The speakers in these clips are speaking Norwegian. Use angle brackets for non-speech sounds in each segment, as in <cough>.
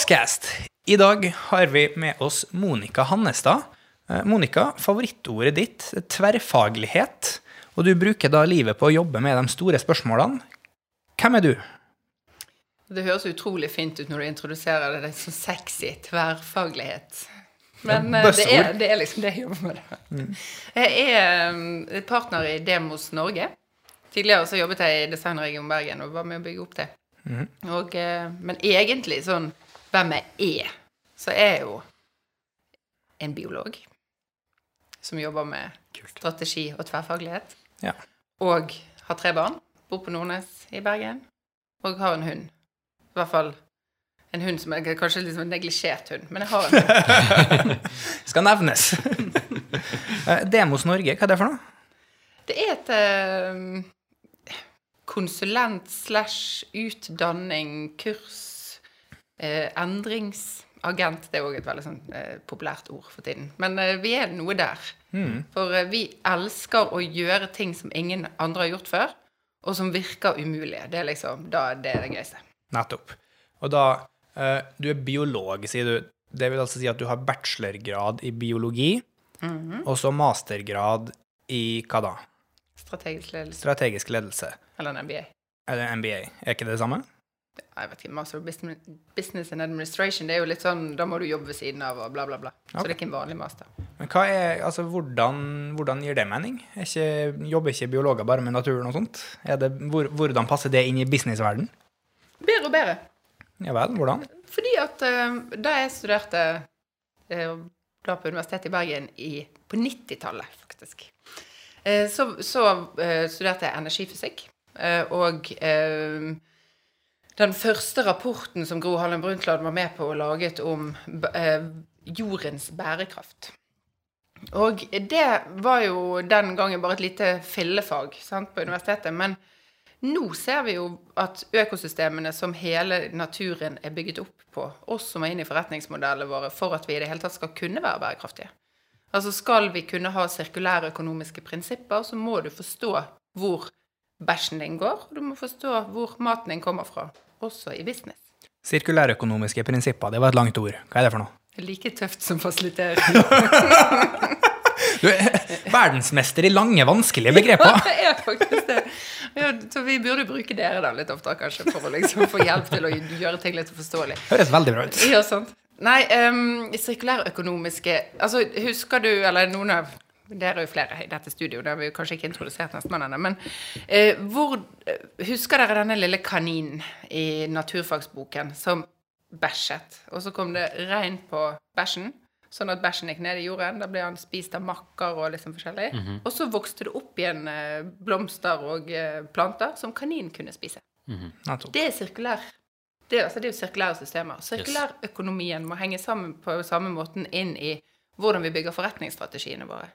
Boxcast. I dag har vi med oss Monica Hannestad. Eh, Monica, favorittordet ditt er tverrfaglighet, og du bruker da livet på å jobbe med de store spørsmålene. Hvem er du? Det høres utrolig fint ut når du introduserer det som sexy tverrfaglighet. Men Ja, eh, det, er, det er liksom det jeg jobber med. det. Jeg er um, partner i Demos Norge. Tidligere så jobbet jeg i Designregion Bergen og var med å bygge opp det. og, eh, men egentlig sånn hvem jeg er, så er jeg jo en biolog som jobber med strategi og tverrfaglighet. Ja. Og har tre barn. Bor på Nordnes i Bergen. Og har en hund. I hvert fall en hund som er kanskje liksom en neglisjert hund, men jeg har en hund. <laughs> Skal nevnes. Eh, Demos Norge, hva er det for noe? Det er et eh, konsulent slash utdanning, kurs, eh, endringsagent. Det er òg et veldig sånn, eh, populært ord for tiden. Men eh, vi er noe der. For eh, vi elsker å gjøre ting som ingen andre har gjort før, og som virker umulige. Det er liksom, da, det er det gøyeste. Nettopp. Og da eh, Du er biolog, sier du. Det vil altså si at du har bachelorgrad i biologi, og så mastergrad i hva da? Strategisk ledelse. Strategisk ledelse. Eller en MBA. Eller MBA. Er ikke det det samme? Jeg vet ikke, Master of Business, and Administration, det er jo litt sånn, da må du jobbe ved siden av og bla, bla, bla. Så det er ikke en vanlig master. Men hva er, altså, hvordan, hvordan gir det mening? Ikke, jobber ikke biologer bare med naturen og sånt? Det, hvor, hvordan passer det inn i businessverden? Bedre og bedre. Ja vel, hvordan? Fordi at uh, da jeg studerte uh, da på Universitetet i Bergen i, på 90-tallet, faktisk, uh, så, så eh, studerte jeg energifysikk. Eh, og eh, den første rapporten som Gro Harlem Brundtland var med på og laget om eh, jordens bærekraft. Og det var jo den gangen bare et lite fillefag sant, på universitetet. Men nå ser vi jo at økosystemene som hele naturen er bygget opp på, også må inn i forretningsmodellene våre for at vi i det hele tatt skal kunne være bærekraftige. Altså skal vi kunne ha sirkulære økonomiske prinsipper, så må du forstå hvor bæsjen din går, og du må forstå hvor maten din kommer fra, også i business. Sirkulærøkonomiske prinsipper, det var et langt ord. Hva er det for noe? Like tøft som fasiliterer. <laughs> Du er verdensmester i lange, vanskelige begreper. <laughs> det er faktisk det. Ja, så vi burde bruke dere da litt oftere, kanskje, for å liksom få hjelp til å gjøre ting litt forståelig. Høres veldig bra ut. Ja, sant. Nei, um, sirkulærøkonomiske Altså, husker du, eller noen av dere er jo flere i dette studioet, det har vi jo kanskje ikke introdusert nestemann ennå, men eh, hvor eh, Husker dere denne lille kaninen i naturfagsboken som bæsjet? Og så kom det regn på bæsjen, sånn at bæsjen gikk ned i jorden. Da ble han spist av makker og liksom forskjellig. Og så vokste det opp igjen eh, blomster og eh, planter som kaninen kunne spise. Nettopp. Det er sirkulær. Det, altså, det er jo sirkulære systemer. Sirkulærøkonomien må henge sammen på samme måten inn i hvordan vi bygger forretningsstrategiene våre.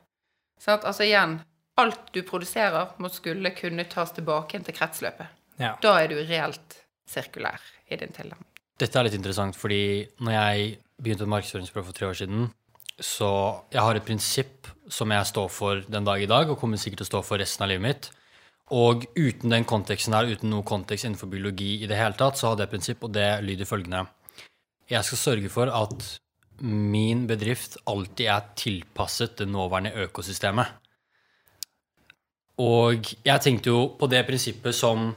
Sånn at, altså igjen, alt du produserer må skulle kunne tas tilbake til kretsløpet. Ja. Da er du reelt sirkulær i din tilnærming. Dette er litt interessant, fordi når jeg begynte et markedsføringsbyrå for tre år siden, så jeg har et prinsipp som jeg står for den dag i dag, og kommer sikkert til å stå for resten av livet mitt. Og uten den konteksten her, uten noe kontekst innenfor biologi i det hele tatt, så hadde jeg et prinsipp, og det lyder følgende. Jeg skal sørge for at min bedrift alltid er tilpasset det nåværende økosystemet. Og jeg tenkte jo på det prinsippet som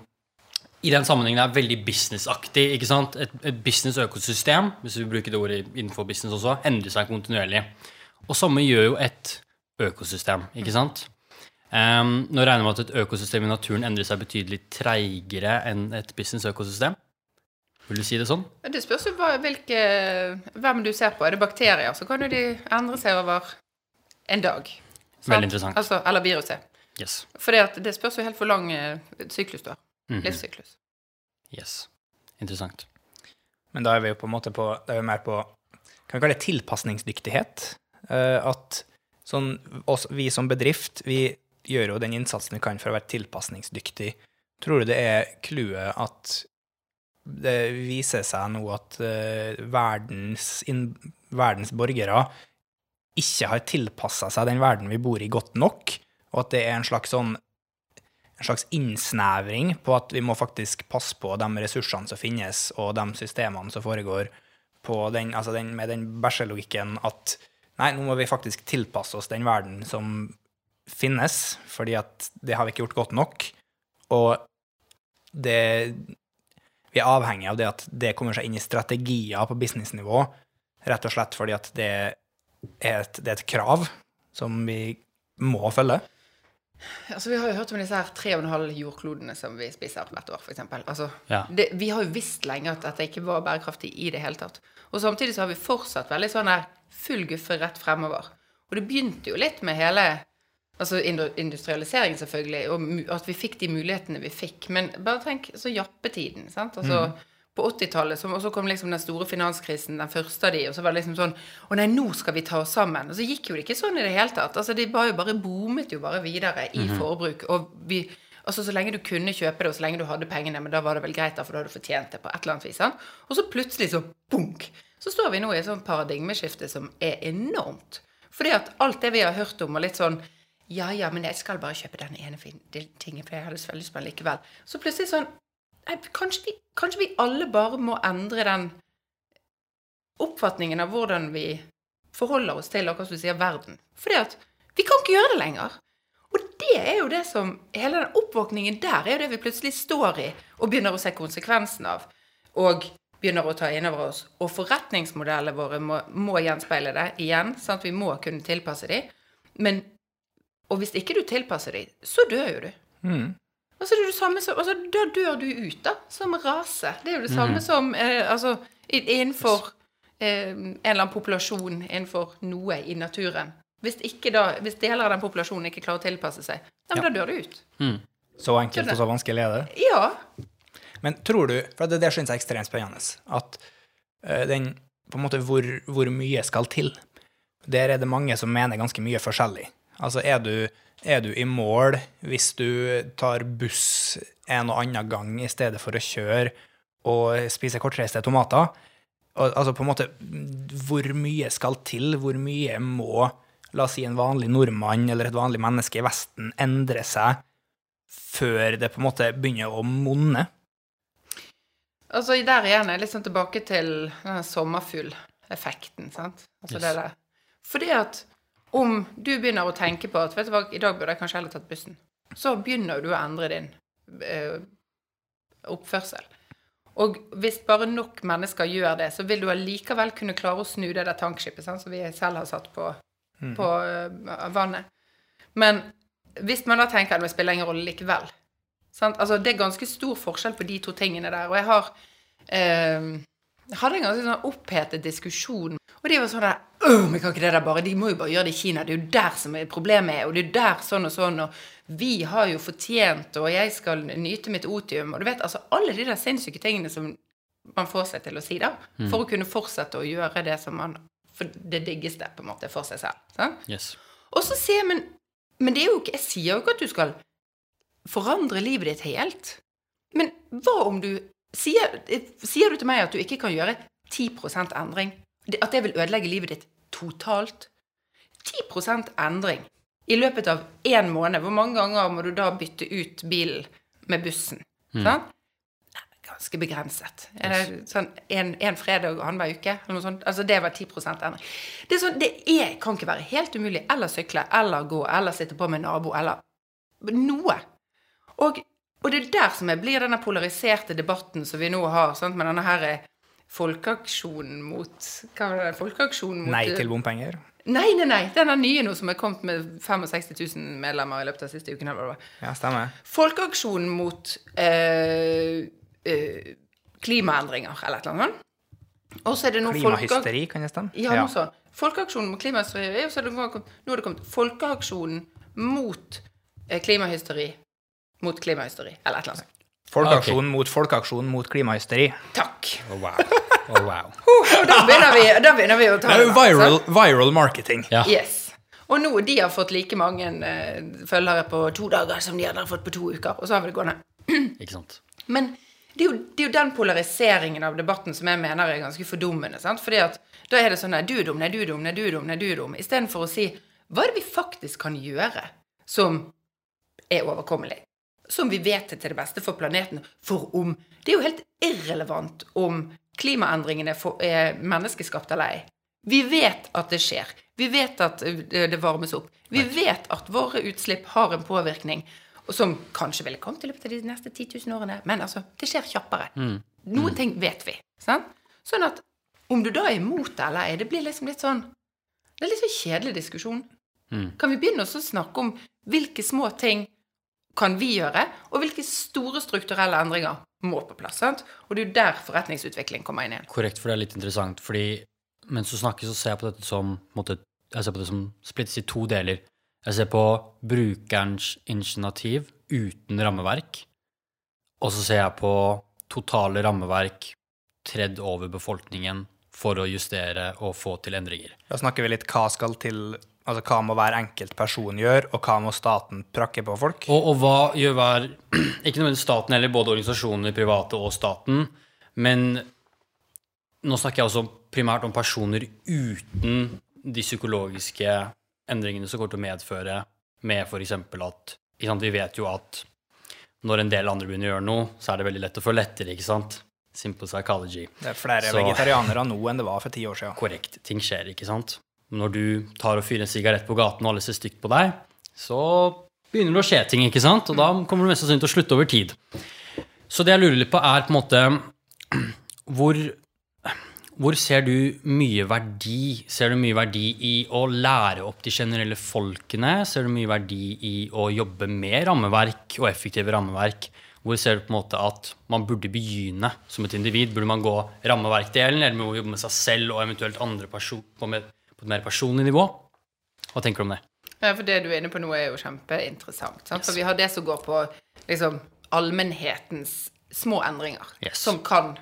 i den sammenhengen er veldig businessaktig. ikke sant? Et, et business-økosystem hvis vi bruker det ordet innenfor business også, endrer seg kontinuerlig. Og samme gjør jo et økosystem. ikke sant? Um, nå regner med at et økosystem i naturen endrer seg betydelig treigere enn et business-økosystem. Vil du si det sånn? Det spørs jo hvilke, hvem du ser på. Er det bakterier, så kan jo de endre seg over en dag. sant? Veldig interessant. Altså, eller viruset. Yes. For det spørs jo helt hvor lang eh, syklus du har. -hmm. Livssyklus. yes. Interessant. Men da er vi jo på en måte på Da er vi mer på Kan vi kalle det tilpasningsdyktighet? Eh, at sånn oss, vi som bedrift, vi gjør jo den innsatsen vi kan for å være tilpasningsdyktig. Tror du det er clouet at det viser seg nå at eh, verdens, inn, verdens borgere ikke har tilpassa seg den verden vi bor i, godt nok, og at det er en slags sånn en slags innsnevring på at vi må faktisk passe på de ressursene som finnes, og de systemene som foregår, den, altså den, med den bæsjelogikken at nei, nå må vi faktisk tilpasse oss den verden som finnes, fordi at det har vi ikke gjort godt nok. Og det Vi er avhengig av det at det kommer seg inn i strategier på businessnivå, rett og slett fordi at det er et, det er et krav som vi må følge. Altså, vi har jo hørt om disse her tre og en halv jordklodene som vi spiser hvert år, f.eks. Altså, Ja. det, vi har jo visst lenge at dette ikke var bærekraftig i det hele tatt. Og samtidig så har vi fortsatt veldig sånn her full guffe rett fremover. Og det begynte jo litt med hele altså industrialisering, selvfølgelig, og at vi fikk de mulighetene vi fikk. Men bare tenk så jappetiden, sant. Altså, På 80-tallet, og så kom liksom den store finanskrisen, den første av de, og så var det liksom sånn Å nei, nå skal vi ta oss sammen. Og så gikk jo det ikke sånn i det hele tatt. Altså, de var jo bare boomet jo bare videre i forbruk. Og vi Altså, Så lenge du kunne kjøpe det, og så lenge du hadde pengene, men da var det vel greit, da, for da hadde du fortjent det på et eller annet vis. sant? Og så plutselig så bunk! Så står vi nå i et sånt paradigmeskifte som er enormt. Fordi at alt det vi har hørt om, og litt sånn Ja, ja, men jeg skal bare kjøpe den ene tingen, for jeg hadde så lyst på den likevel. Så plutselig sånn kanskje, vi, kanskje vi alle bare må endre den oppfatningen av hvordan vi forholder oss til akkurat som du sier, verden. Fordi at vi kan ikke gjøre det lenger. Og det er jo det som Hele den oppvåkningen der er jo det vi plutselig står i og begynner å se konsekvensen av. Og begynner å ta inn over oss. Og forretningsmodellene våre må, må gjenspeile det igjen. sånn at Vi må kunne tilpasse dem. Men Og hvis ikke du tilpasser dem, så dør jo du. Altså, det er det samme som, altså, da dør du ut, da, som rase. Det er jo det samme som eh, altså, innenfor eh, en eller annen populasjon, innenfor noe i naturen. Hvis, ikke da, hvis deler av den populasjonen ikke klarer å tilpasse seg, ja, da dør du ut. Så enkelt og så vanskelig er det. Ja. Men tror du, for det, det synes jeg er ekstremt spennende, at uh, den, på en måte, hvor, hvor mye skal til? Der er det mange som mener ganske mye forskjellig. Altså, er du, er du i mål hvis du tar buss en og annen gang i stedet for å kjøre og spise kortreiste tomater? Altså, på en måte, hvor mye skal til? Hvor mye må, la oss si, en vanlig nordmann eller et vanlig menneske i Vesten endre seg før det på en måte begynner å monne? Altså, der igjen er jeg litt sånn tilbake til denne sommerfugleffekten, sant? Altså Yes. det der. Fordi at om du begynner å tenke på at vet du hva, i dag burde jeg kanskje heller tatt bussen, så begynner du å endre din eh, oppførsel. Og hvis bare nok mennesker gjør det, så vil du allikevel kunne klare å snu det der tankskipet sant, som vi selv har satt på, på uh, vannet. Men hvis man da tenker at det spiller ingen rolle likevel sant? Altså, Det er ganske stor forskjell på de to tingene der. Og jeg har eh, hadde en ganske sånn opphetet diskusjon. Og de var sånn der Men kan ikke det der bare De må jo bare gjøre det i Kina. Det er jo der som er problemet er. Og det er der sånn og sånn. Og vi har jo fortjent, og jeg skal nyte mitt otium. Og du vet, altså alle de der sinnssyke tingene som man får seg til å si, da. For å kunne fortsette å gjøre det som man For det diggeste, på en måte, for seg selv. Sant? Yes. Og så sier jeg, men, men det er jo ikke Jeg sier jo ikke at du skal forandre livet ditt helt. Men hva om du Sier, sier du til meg at du ikke kan gjøre 10% endring? At det vil ødelegge livet ditt totalt? 10% endring i løpet av én måned. Hvor mange ganger må du da bytte ut bilen med bussen? Mm. Sånn? Ganske begrenset. Det sånn en, en fredag annenhver uke? Eller noe sånt? Altså, det var 10 endring. Det, sånn, det er, kan ikke være helt umulig. Eller sykle, eller gå, eller sitte på med nabo, eller noe. Og, og det er der som jeg blir denne polariserte debatten som vi nå har, sant? med denne her folkeaksjonen mot Hva var det? Folkeaksjonen mot Nei til bompenger? Nei, nei, nei. Den er nye nå som er kommet med 65 000 medlemmer i løpet av siste uken. eller hva det var. Ja, stemmer. Folkeaksjonen mot eh, eh, klimaendringer, eller et eller annet sånt. Og så er det nå Klimahysteri, kan det stemme? Ja, noe sånt. Folkeaksjonen mot klimahysteri, og så er det nå nå er det kommet Folkeaksjonen mot eh, klimahysteri mot klimahysteri, eller et eller annet sånt. Folkeaksjon mot folkeaksjon mot klimahysteri. Takk. Oh, wow. Oh, wow. <laughs> Og da begynner vi, da begynner vi å ta Det er viral, viral marketing. Ja. Yes. Og nå de har fått like mange eh, følgere på to dager som de hadde fått på to uker, og så har vi det gående. <clears throat> Ikke sant. Men det er, jo, det er jo den polariseringen av debatten som jeg mener er ganske fordummende. sant? Fordi at da er det sånn nei, du er dum, nei, du er dum, nei, du er dum, nei, du er dum. Istedenfor å si hva er det vi faktisk kan gjøre som er overkommelig? Som vi vet er til det beste for planeten. For om Det er jo helt irrelevant om klimaendringene er menneskeskapt eller ei. Vi vet at det skjer. Vi vet at eh, det varmes opp. Vi vet at våre utslipp har en påvirkning som kanskje ville kommet i løpet av de neste 10 000 årene. Men altså, det skjer kjappere. Noen ting vet vi. Sant? Sånn at om du da er imot det eller ei, det blir liksom litt sånn Det er litt sånn kjedelig diskusjon. Kan vi begynne å snakke om hvilke små ting kan vi gjøre, og hvilke store strukturelle endringer må på plass? sant? Og det er jo der forretningsutvikling kommer inn igjen. Korrekt, for det er litt interessant. fordi mens du snakker, så ser jeg på dette som måtte, Jeg ser på det som splittes i to deler. Jeg ser på brukerens initiativ uten rammeverk. Og så ser jeg på totale rammeverk tredd over befolkningen for å justere og få til endringer. Da snakker vi litt hva skal til Altså hva må hver enkelt person gjøre, og hva må staten prakke på folk? Og, og hva gjør hver <clears throat> Ikke nødvendigvis staten eller både organisasjoner, private og staten, men nå snakker jeg også primært om personer uten de psykologiske endringene som kommer til å medføre med f.eks. at sant, Vi vet jo at når en del andre begynner å gjøre noe, så er det veldig lett å få etter, ikke sant? Simple psychology. Det er flere Så- vegetarianere nå enn det var for ti år siden. Korrekt. Ting skjer, ikke sant? Når du tar og fyrer en sigarett på gaten, og alle ser stygt på deg, så begynner det å skje ting, ikke sant? Og da kommer du mest sannsynlig til å slutte over tid. Så det jeg lurer litt på, er på en måte <clears throat> hvor, hvor ser du mye verdi? Ser du mye verdi i å lære opp de generelle folkene? Ser du mye verdi i å jobbe med rammeverk og effektive rammeverk? Hvor ser du på en måte at man burde begynne som et individ? Burde man gå rammeverkdelen, eller må man jobbe med seg selv og eventuelt andre person på, et mer personlig nivå? Hva tenker du om det? Ja, for det du er inne på nå, er jo kjempeinteressant. Sant? For vi har det som går på liksom, allmennhetens små endringer Yes. som kan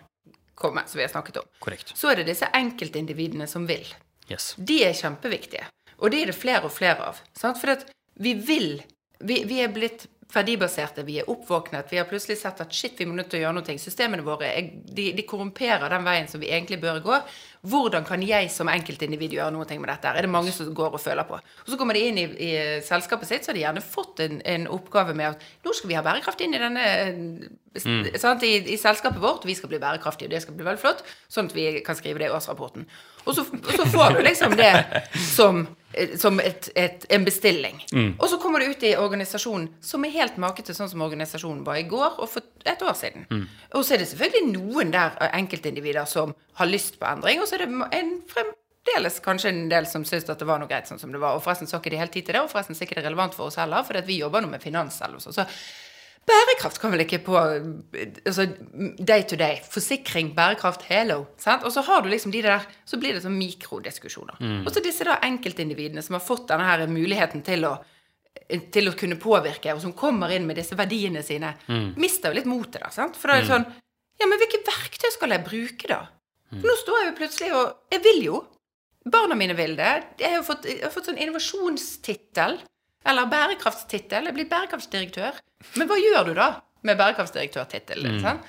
komme, som vi har snakket om. Korrekt. Så er det disse enkeltindividene som vil. Yes. De er kjempeviktige. Og det er det flere og flere av. Sant? For vi vil vi, vi er blitt verdibaserte, vi er oppvåknet. Vi har plutselig sett at shit, vi må nødt til å gjøre noe. Systemene våre de, de korrumperer den veien som vi egentlig bør gå. Hvordan kan jeg som enkeltindivid gjøre noe med dette? Er det mange som går og føler på? Og så kommer de inn i, i selskapet sitt, så har de gjerne fått en, en oppgave med at nå skal vi ha bærekraft inn i denne sant? I, I selskapet vårt. Vi skal bli bærekraftige, og det skal bli veldig flott. Sånn at vi kan skrive det i årsrapporten. Og så, og så får du liksom det som, som et, et, en bestilling. Og så kommer det ut i organisasjonen som er helt makete sånn som organisasjonen var i går og for et år siden. Og så er det selvfølgelig noen der eh, enkeltindivider som har lyst på endring, og så er det en fremdeles kanskje en del som syns at det var noe greit sånn som det var. Og forresten så ikke de helt tid til det, og forresten så er ikke det relevant for oss heller, for vi jobber nå med finans eller noe sånt. Så Bærekraft kan vel ikke på altså, day to day. Forsikring, bærekraft, hello. Sant? Og så har du liksom de der Så blir det sånn mikrodiskusjoner. Og så disse da enkeltindividene som har fått denne her muligheten til å til å kunne påvirke, og som kommer inn med disse verdiene sine, mister jo litt motet, da. sant? For da er det sånn Ja, men hvilke verktøy skal jeg bruke, da? For nå står jeg jo plutselig og Jeg vil jo. Barna mine vil det. Jeg har jo fått, jeg har fått sånn innovasjonstittel. Eller bærekraftstittel. Jeg er blitt bærekraftsdirektør. Men hva gjør du da med bærekraftsdirektørtittelen? Sånn?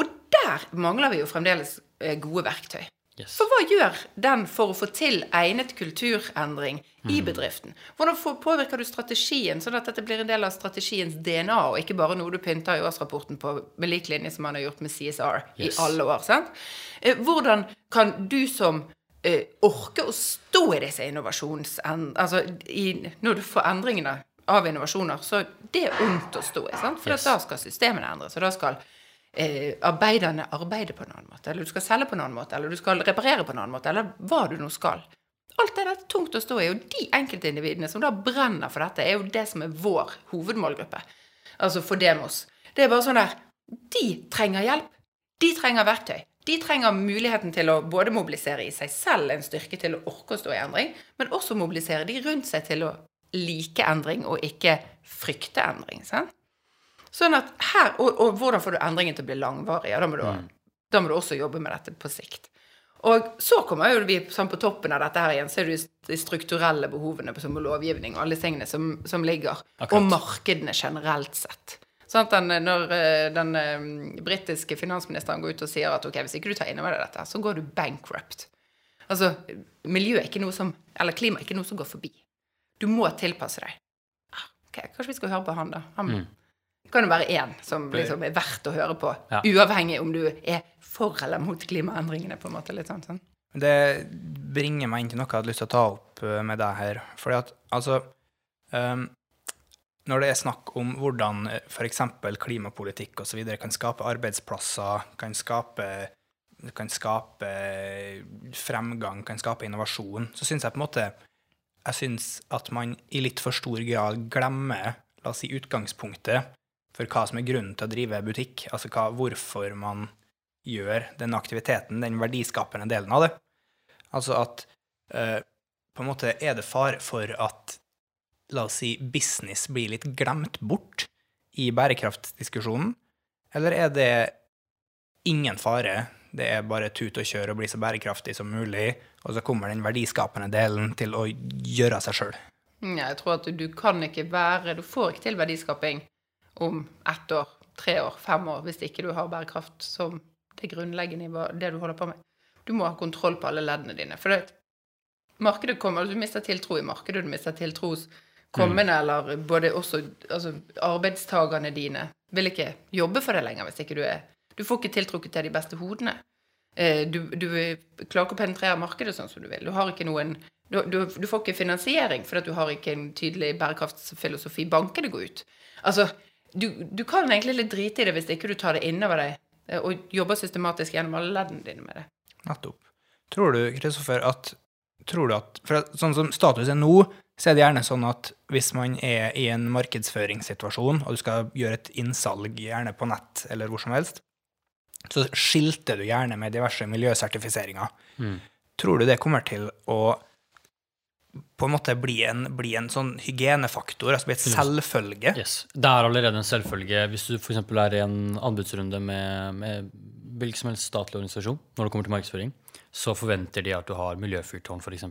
Og der mangler vi jo fremdeles eh, gode verktøy. Yes. For hva gjør den for å få til egnet kulturendring i bedriften? Hvordan påvirker du strategien, sånn at dette blir en del av strategiens DNA, og ikke bare noe du pynter i årsrapporten på med lik linje som man har gjort med CSR Yes. i alle år? sant? Eh, Hvordan kan du som eh, orke å stå i disse innovasjons... Altså, i, når du får endringene av innovasjoner, så det er ondt å stå i, sant? For Yes. da skal systemene endres, og da skal eh, arbeiderne arbeide på en annen måte, eller du skal selge på en annen måte, eller du skal reparere på en annen måte, eller hva du nå skal. Alt det der er tungt å stå i, og de enkeltindividene som da brenner for dette, er jo det som er vår hovedmålgruppe. Altså for Demos. Det er bare sånn der De trenger hjelp. De trenger verktøy. De trenger muligheten til å både mobilisere i seg selv en styrke til å orke å stå i endring, men også mobilisere de rundt seg til å like endring og ikke frykte endring. Sant? Sånn at her, og, og hvordan får du endringen til å bli langvarig? Ja, da, må du, da må du også jobbe med dette på sikt. Og så kommer jo vi sånn på toppen av dette her igjen, så er det de strukturelle behovene som lovgivning og alle tingene som, som ligger. Akkurat. Og markedene generelt sett. Sånn den, når eh, den eh, britiske finansministeren går ut og sier at ok, hvis ikke du tar inn over deg dette, så går du bankrupt. Altså, miljø er ikke noe som, eller klima er ikke noe som går forbi. Du må tilpasse deg. Ah, Ok, kanskje vi skal høre på han da. Han, Det kan jo være én som liksom er verdt å høre på, Ja. uavhengig om du er for eller mot klimaendringene, på en måte. litt sånn, sånn. Det bringer meg inn til noe jeg hadde lyst til å ta opp eh, med deg her. Fordi at, altså um, Når det er snakk om hvordan f.eks. klimapolitikk osv. kan skape arbeidsplasser, kan skape, kan skape fremgang, kan skape innovasjon, så syns jeg på en måte jeg synes at man i litt for stor grad glemmer la oss si, utgangspunktet for hva som er grunnen til å drive butikk. Altså hva, hvorfor man gjør den aktiviteten, den verdiskapende delen av det. Altså at eh, på en måte er det fare for at la oss si business blir litt glemt bort i bærekraftsdiskusjonen, eller er det ingen fare? Det er bare tut og kjør og bli så bærekraftig som mulig, og så kommer den verdiskapende delen til å gjøre seg sjøl. Jeg tror at du kan ikke være Du får ikke til verdiskaping om ett år, tre år, fem år hvis ikke du har bærekraft som det grunnleggende i det du holder på med. Du må ha kontroll på alle leddene dine. For det, markedet kommer, du mister tiltro i markedet, du mister tiltro hos kommende, eller både også altså, arbeidstagerne dine vil ikke jobbe for deg lenger hvis ikke du er Du får ikke tiltrukket til de beste hodene. Eh, Du, du klarer ikke å penetrere markedet sånn som du vil. Du noen du, du, får ikke finansiering fordi du har ikke en tydelig bærekraftsfilosofi. Bankene går ut. Altså, du, kan egentlig litt drite i det hvis ikke du tar det innover deg eh, og jobber systematisk gjennom alle leddene dine med det. Nettopp. Tror du, Kristoffer, at at For sånn som status er nå, så er det gjerne sånn at hvis man er i en markedsføringssituasjon, og du skal gjøre et innsalg, gjerne på nett eller hvor som helst, så skilter du gjerne med diverse miljøsertifiseringer. Tror du det kommer til å på en måte bli en, bli en sånn hygienefaktor, altså bli et selvfølge? Yes. Det er allerede en selvfølge hvis du f.eks. er i en anbudsrunde med, med hvilken som helst statlig organisasjon når det kommer til markedsføring, så forventer de at du har miljøfyrtårn f.eks.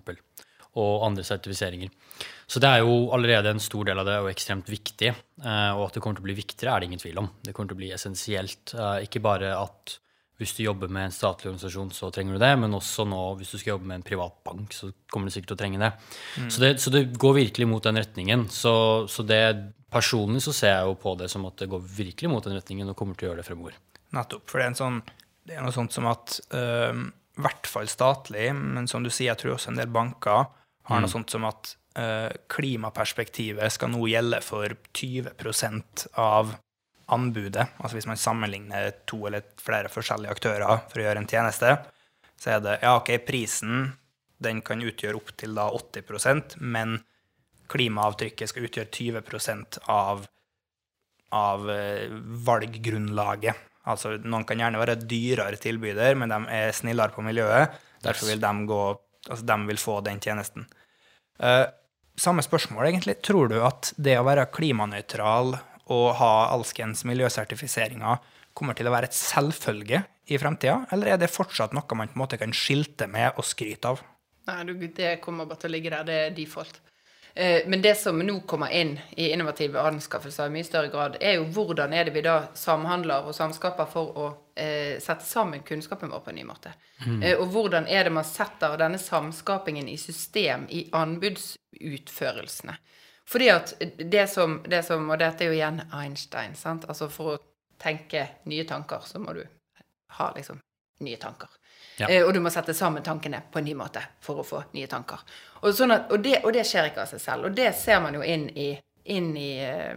og andre sertifiseringer. Så det er jo allerede en stor del av det og ekstremt viktig. eh, Og at det kommer til å bli viktigere, er det ingen tvil om. Det kommer til å bli essensielt. Eh, Ikke bare at hvis du jobber med en statlig organisasjon, så trenger du det, men også nå hvis du skal jobbe med en privat bank, så kommer du sikkert til å trenge det. Så, det så det går virkelig mot den retningen. Så, så det personlig så ser jeg jo på det som at det går virkelig mot den retningen og kommer til å gjøre det fremover. Nettopp. For det er, en sånn, det er noe sånt som at i i hvert fall statlig, men som du sier, jeg tror også en del banker har noe sånt som at uh, klimaperspektivet skal nå gjelde for 20% av anbudet. Altså hvis man sammenligner to eller flere forskjellige aktører for å gjøre en tjeneste, så er det ja, OK, prisen den kan utgjøre opptil da 80% men klimaavtrykket skal utgjøre 20% av av eh, valggrunnlaget. Altså, noen kan gjerne være dyrere tilbyder, men de er snillere på miljøet. Derfor vil de, gå, altså, de vil få den tjenesten. Uh, samme spørsmål, egentlig. Tror du at det å være klimanøytral og ha alskens miljøsertifiseringer kommer til å være et selvfølge i fremtida, eller er det fortsatt noe man på en måte kan skilte med og skryte av? Nei, det kommer bare til å ligge der. Det er default. Eh, Men det som nå kommer inn i innovative anskaffelser i mye større grad, er jo hvordan er det vi da samhandler og samskaper for å eh, sette sammen kunnskapen vår på en ny måte. Eh, og hvordan er det man setter denne samskapingen i system i anbudsutførelsene. Fordi at det som, det som Og dette er jo igjen Einstein, sant. Altså for å tenke nye tanker, så må du ha liksom nye tanker. Ja. Eh, og du må sette sammen tankene på en ny måte for å få nye tanker. Og, sånn at, og, det, og det skjer ikke av seg selv. Og det ser man jo inn i, inn i, eh,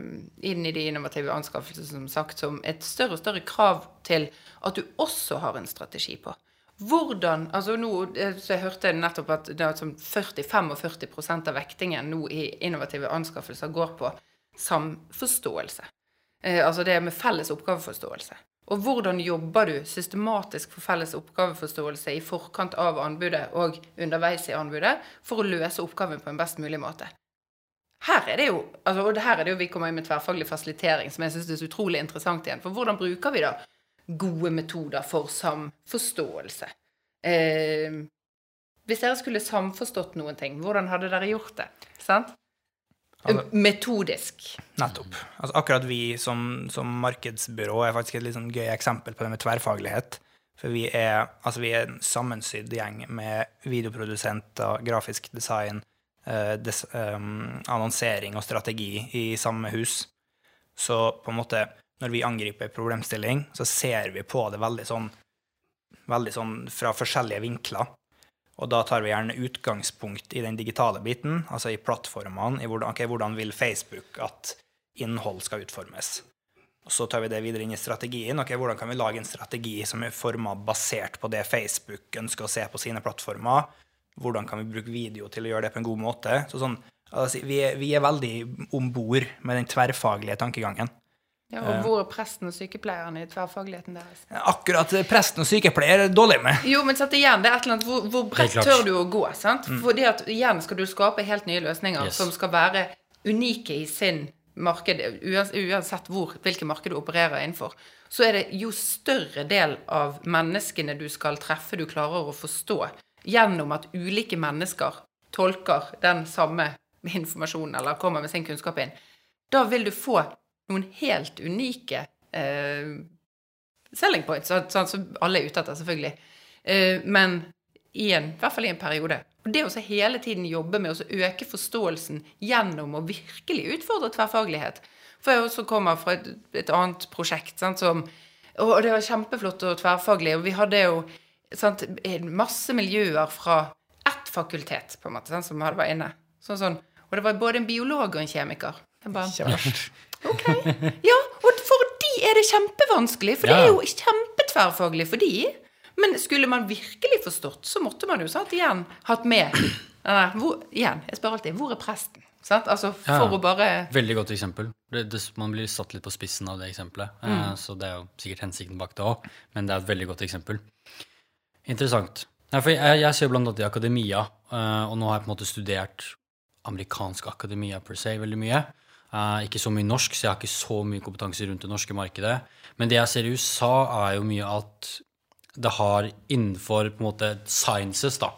inn i de innovative anskaffelsene, som sagt, som et større og større krav til at du også har en strategi på. Hvordan altså nå, eh, så Jeg hørte nettopp at det er sånn 40-45% av vektingen nå i innovative anskaffelser går på samforståelse. Altså det med felles oppgaveforståelse. Og hvordan jobber du systematisk for felles oppgaveforståelse i forkant av anbudet og underveis i anbudet for å løse oppgaven på en best mulig måte? Her er det jo, altså, og her er det jo vi kommer inn med tverrfaglig fasilitering, som jeg syns er så utrolig interessant igjen. For hvordan bruker vi da gode metoder for samforståelse? Eh, hvis dere skulle samforstått noen ting, hvordan hadde dere gjort det? Sant? Altså- Metodisk. Nettopp. Altså, akkurat vi som, som markedsbyrå er faktisk et litt sånn gøy eksempel på det med tverrfaglighet. For vi er, altså vi er en sammensydd gjeng med videoprodusenter, grafisk design, eh, des, eh, annonsering og strategi i samme hus. Så på en måte, når vi angriper problemstilling, så ser vi på det veldig sånn, veldig sånn fra forskjellige vinkler. Og da tar vi gjerne utgangspunkt i den digitale biten, altså i plattformene, i hvordan, okay, hvordan vil Facebook at innhold skal utformes. Og så tar vi det videre inn i strategien. ok, Hvordan kan vi lage en strategi som er forma basert på det Facebook ønsker å se på sine plattformer? Hvordan kan vi bruke video til å gjøre det på en god måte? Så sånn, altså, vi, er, vi er veldig om bord med den tverrfaglige tankegangen. Ja, og hvor er presten og sykepleieren i tverrfagligheten deres? Akkurat presten og sykepleier er dårlig med. Jo, men satt igjen, det er et eller annet, hvor, hvor bredt tør du å gå? sant? Fordi at igjen skal du skape helt nye løsninger Yes. som skal være unike i sin marked, uansett hvor, hvilke marked du opererer innenfor. Så er det jo større del av menneskene du skal treffe, du klarer å forstå gjennom at ulike mennesker tolker den samme informasjonen eller kommer med sin kunnskap inn. Da vil du få noen helt unike eh, selling points, sånn sånn som alle er ute etter, selvfølgelig. Eh, men i en, i hvert fall i en periode. Og det å hele tiden jobbe med å øke forståelsen gjennom å virkelig utfordre tverrfaglighet. For jeg også kommer fra et, et annet prosjekt sant, som Og det var kjempeflott og tverrfaglig. Og vi hadde jo sant, masse miljøer fra ett fakultet, på en måte, sant, som hadde vært inne. Sånn, sånn. Og det var både en biolog og en kjemiker. Verst. Ok. Ja, og for de er det kjempevanskelig, for det er jo kjempetverrfaglig for de. Men skulle man virkelig forstått, så måtte man jo sant, igjen hatt med <clears throat> Nei, hvor, Igjen, jeg spør alltid hvor er presten? Sant? Altså for Ja. å bare Veldig godt eksempel. Det, det, man blir satt litt på spissen av det eksempelet. Eh, så det er jo sikkert hensikten bak det òg, men det er et veldig godt eksempel. Interessant. Nei, for jeg, jeg ser blant annet i akademia, eh, og nå har jeg på en måte studert amerikansk akademia per se veldig mye. Eh, ikke så mye norsk, så jeg har ikke så mye kompetanse rundt det norske markedet. Men det jeg ser i USA, er jo mye at det har innenfor på en måte sciences, da,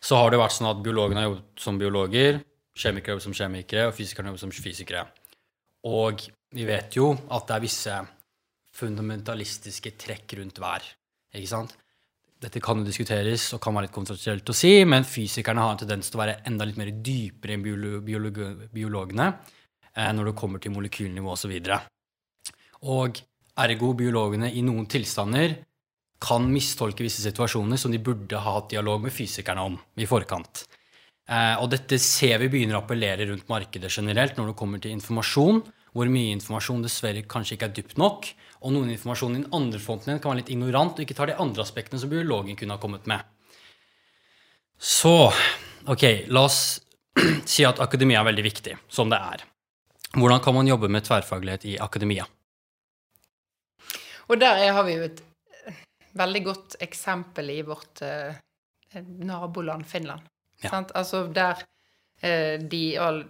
så har det vært sånn at biologene har jobbet som biologer, kjemikere jobbet som kjemikere, og fysikerne har jobbet som fysikere. Og vi vet jo at det er visse fundamentalistiske trekk rundt hver. Ikke sant? Dette kan jo diskuteres og kan være litt kontroversielt å si, men fysikerne har en tendens til å være enda litt mer dypere enn biolo biolog biologene når det kommer til molekylnivå osv. Og ergo biologene i noen tilstander kan mistolke visse situasjoner som de burde ha hatt dialog med fysikerne om i forkant. Eh, og dette ser vi begynner å appellere rundt markedet generelt når det kommer til informasjon, hvor mye informasjon dessverre kanskje ikke er dypt nok, og noen informasjon i den andre fronten igjen kan være litt ignorant og ikke tar de andre aspektene som biologen kunne ha kommet med. Så ok, la oss <clears throat> si at akademia er veldig viktig, som det er. Hvordan kan man jobbe med tverrfaglighet i akademia? Og der er- har vi jo et eh, veldig godt eksempel i vårt eh, naboland Finland. Ja. Sant? Altså der eh, de all,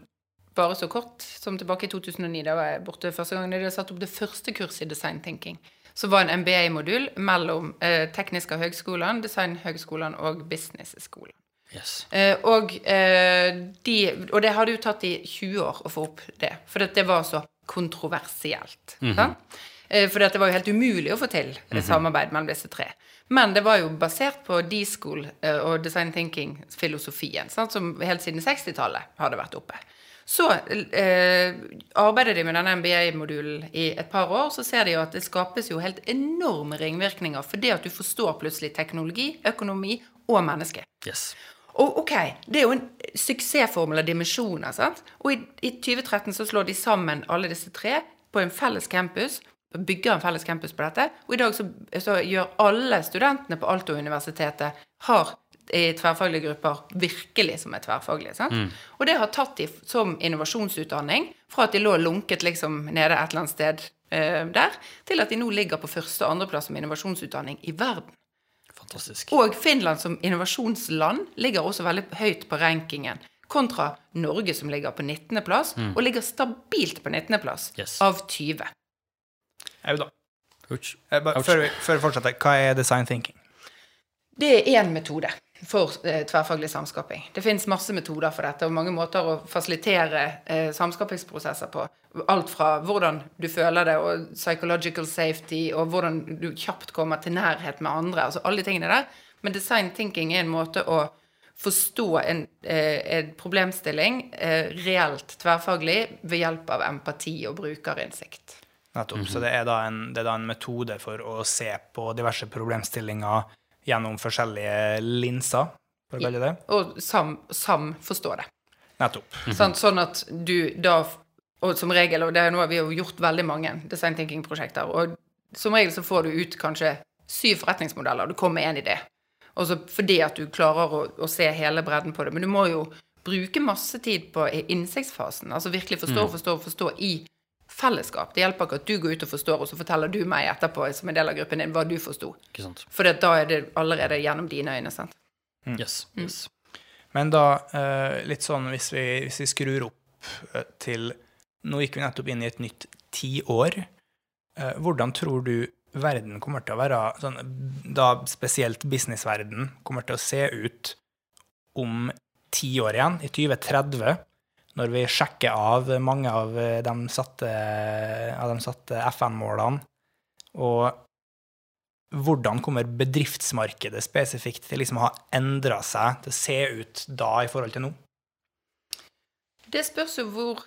bare så kort som tilbake i 2009, da var jeg borte første gangen, de hadde satt opp det første kurset i design thinking. Så var en MBA-modul mellom eh, Tekniske høgskolen, Designhøgskolen og Business-skolen. Yes. Eh, og, eh, de, og det hadde jo tatt de 20 år å få opp det, for det var så kontroversielt. sant? Eh, For det var jo helt umulig å få til et samarbeid mellom disse tre. Men det var jo basert på D-school eh, og design thinking-filosofien, som helt siden 60-tallet hadde vært oppe. Så eh, arbeider de med denne MBA-modulen i et par år, så ser de jo at det skapes jo helt enorme ringvirkninger for det at du forstår plutselig teknologi, økonomi og menneske. yes. Og ok, det er jo en suksessformel av dimensjoner, sant? Og i, i 2013 så slår de sammen alle disse tre på en felles campus, bygger en felles campus på dette, og i dag så, så gjør alle studentene på Alto-universitetet har i tverrfaglige grupper virkelig som er tverrfaglige, sant? Og det har tatt de som innovasjonsutdanning, fra at de lå lunket liksom nede et eller annet sted eh, der, til at de nå ligger på første og andreplass som innovasjonsutdanning i verden. Fantastisk. Og Finland som innovasjonsland ligger også veldig høyt på rankingen. Kontra Norge som ligger på 19. plass, og ligger stabilt på 19. plass Yes. av 20. Au da. Ouch. Eh. Før vi, før vi fortsetter, hva er design thinking? Det er én metode for eh, tverrfaglig samskaping. Det finnes masse metoder for dette, og mange måter å fasilitere eh, samskapingsprosesser på. Alt fra hvordan du føler det, og psychological safety, og hvordan du kjapt kommer til nærhet med andre. altså alle de tingene der. Men design thinking er en måte å forstå en, eh, en problemstilling eh, reelt tverrfaglig ved hjelp av empati og brukerinnsikt. Nettopp. Så det er, da en, det er da en metode for å se på diverse problemstillinger gjennom forskjellige linser, for å kalle det det. Og sam, samforstå det. Nettopp. Sant? Sånn at du da Og som regel, og det er noe vi har gjort veldig mange design thinking-prosjekter, og som regel så får du ut kanskje syv forretningsmodeller, og du kommer med én idé. Og så fordi at du klarer å, å se hele bredden på det. Men du må jo bruke masse tid på innsiktsfasen. Altså virkelig forstå, forstå, forstå i fellesskap. Det hjelper ikke at du går ut og forstår, og så forteller du meg etterpå som en del av gruppen din hva du forsto. For da er det allerede gjennom dine øyne. sant? Yes. yes. Men da, eh, litt sånn hvis vi, hvis vi skrur opp eh, til Nå gikk vi nettopp inn i et nytt tiår. Eh, hvordan tror du verden kommer til å være, sånn, da spesielt businessverden, kommer til å se ut om ti år igjen, i 2030, når vi sjekker av mange av de satte, satte FN-målene? Og hvordan kommer bedriftsmarkedet spesifikt til liksom å ha endra seg til å se ut da i forhold til nå? Det spørs jo hvor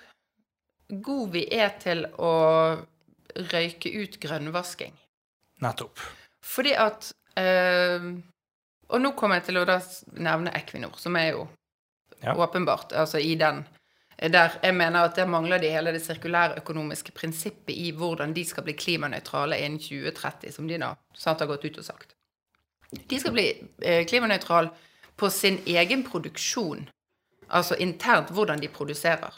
god vi er til å røyke ut grønnvasking. Nettopp. Fordi at eh, Og nå kommer jeg til å da nevne Equinor, som er jo Ja. åpenbart altså i den der jeg mener at der mangler de hele det sirkulære økonomiske prinsippet i hvordan de skal bli klimanøytrale innen 2030, som de da sant har gått ut og sagt. De skal bli eh, klimanøytrale på sin egen produksjon, altså internt hvordan de produserer.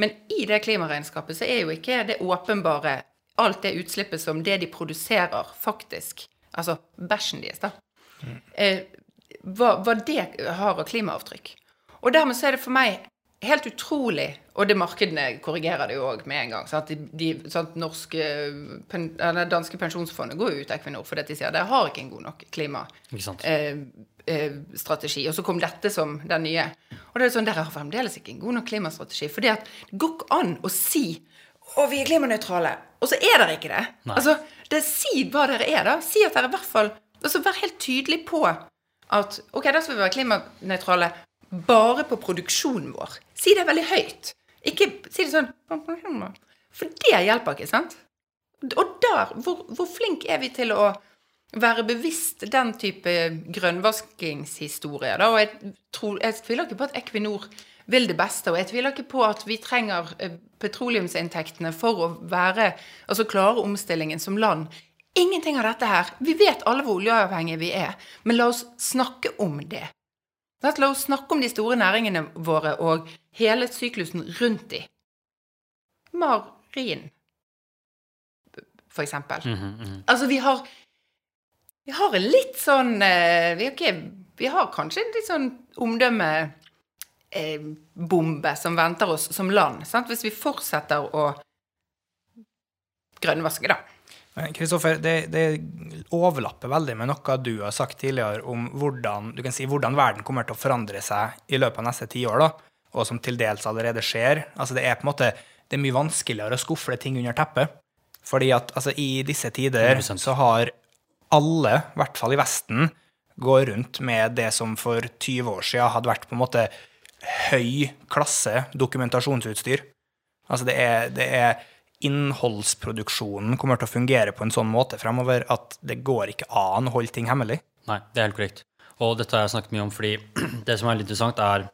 Men i det klimaregnskapet så er jo ikke det åpenbare alt det utslippet som det de produserer, faktisk Altså bæsjen deres, da. Eh, hva, hva det har av klimaavtrykk. Og dermed så er det for meg helt utrolig Og det markedene korrigerer det jo òg med en gang. Sant? De, de, sant? Norske, pen, danske pensjonsfondet går jo ut Equinor fordi de sier at de har ikke en god nok klima eh, strategi. Og så kom dette som den nye. Og det er sånn, dere har fremdeles ikke en god nok klimastrategi. For det går ikke an å si å, vi er klimanøytrale, og så er dere ikke det. Nei. Altså, det Si hva dere er, da. Si at dere i hvert fall altså Vær helt tydelig på at ok, da skal vi være klimanøytrale bare på produksjonen vår. Si det veldig høyt. Ikke si det sånn For det hjelper ikke, sant? Og der, hvor, hvor flink er vi til å være bevisst den type grønnvaskingshistorie. Da. Og jeg, tror, jeg tviler ikke på at Equinor vil det beste, og jeg tviler ikke på at vi trenger eh, petroleumsinntektene for å være, altså klare omstillingen som land. Ingenting av dette her. Vi vet alle hvor oljeavhengige vi er, men la oss snakke om det. La oss snakke om de store næringene våre og hele syklusen rundt de. Marin, for eksempel. Mm -hmm. Altså, vi har Vi har en litt sånn eh, vi, har ikke, vi har kanskje en litt sånn omdømmebombe eh, som venter oss som land, sant? hvis vi fortsetter å grønnvaske, da. Kristoffer, det, det overlapper veldig med noe du har sagt tidligere om hvordan, du kan si, hvordan verden kommer til å forandre seg i løpet av neste tiår, og som til dels allerede skjer. Altså, det er på en måte det er mye vanskeligere å skufle ting under teppet. Fordi at altså, i disse tider så har alle, i hvert fall i Vesten, går rundt med det som for 20 år siden hadde vært på en måte høy klasse dokumentasjonsutstyr. Altså det er, det er innholdsproduksjonen kommer til å fungere på en sånn måte fremover at det går ikke an å holde ting hemmelig. Nei, det er helt korrekt. Og dette har jeg snakket mye om fordi <clears throat> det som er litt interessant, er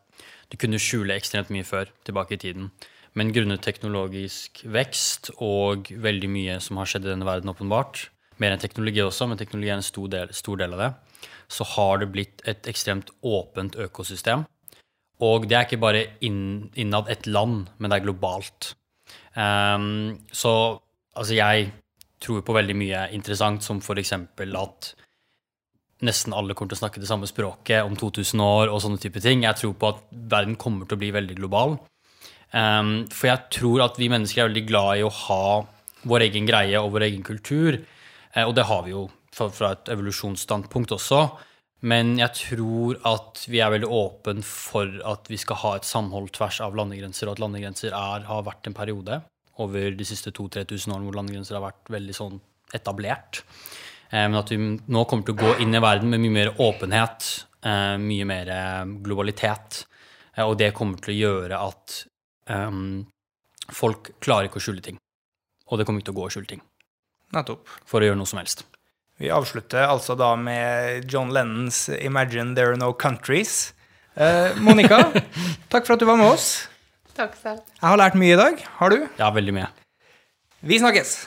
du kunne skjule ekstremt mye før, tilbake i tiden. Men grunnet teknologisk vekst og veldig mye som har skjedd i denne verden, åpenbart, mer enn teknologi også, men teknologi er en stor del, stor del av det, så har det blitt et ekstremt åpent økosystem. Og det er ikke bare inn, innad et land, men det er globalt. Um, så altså, jeg tror på veldig mye interessant, som eksempel at nesten alle kommer til å snakke det samme språket om 2000 år og sånne type ting. Jeg tror på at verden kommer til å bli veldig global. Um, for jeg tror at vi mennesker er veldig glad i å ha vår egen greie og vår egen kultur. Eh, og det har vi jo fra, et evolusjonsstandpunkt også. Men jeg tror at vi er veldig åpen for at vi skal ha et samhold tvers av landegrenser, og at landegrenser er, har vært en periode over de siste 2000-3000 årene hvor landegrenser har vært veldig sånn etablert. Eh, men at vi nå kommer til å gå inn i verden med mye mer åpenhet, eh, mye mer globalitet. Og det kommer til å gjøre at folk klarer ikke å skjule ting. Og det kommer ikke til å gå å skjule ting Nettopp. for å gjøre noe som helst. Vi avslutter altså da med John Lennons 'Imagine There Are No Countries'. Eh, Monica, <laughs> takk for at du var med oss. Takk selv. Jeg har lært mye i dag. Har du? Ja, veldig mye. Vi snakkes!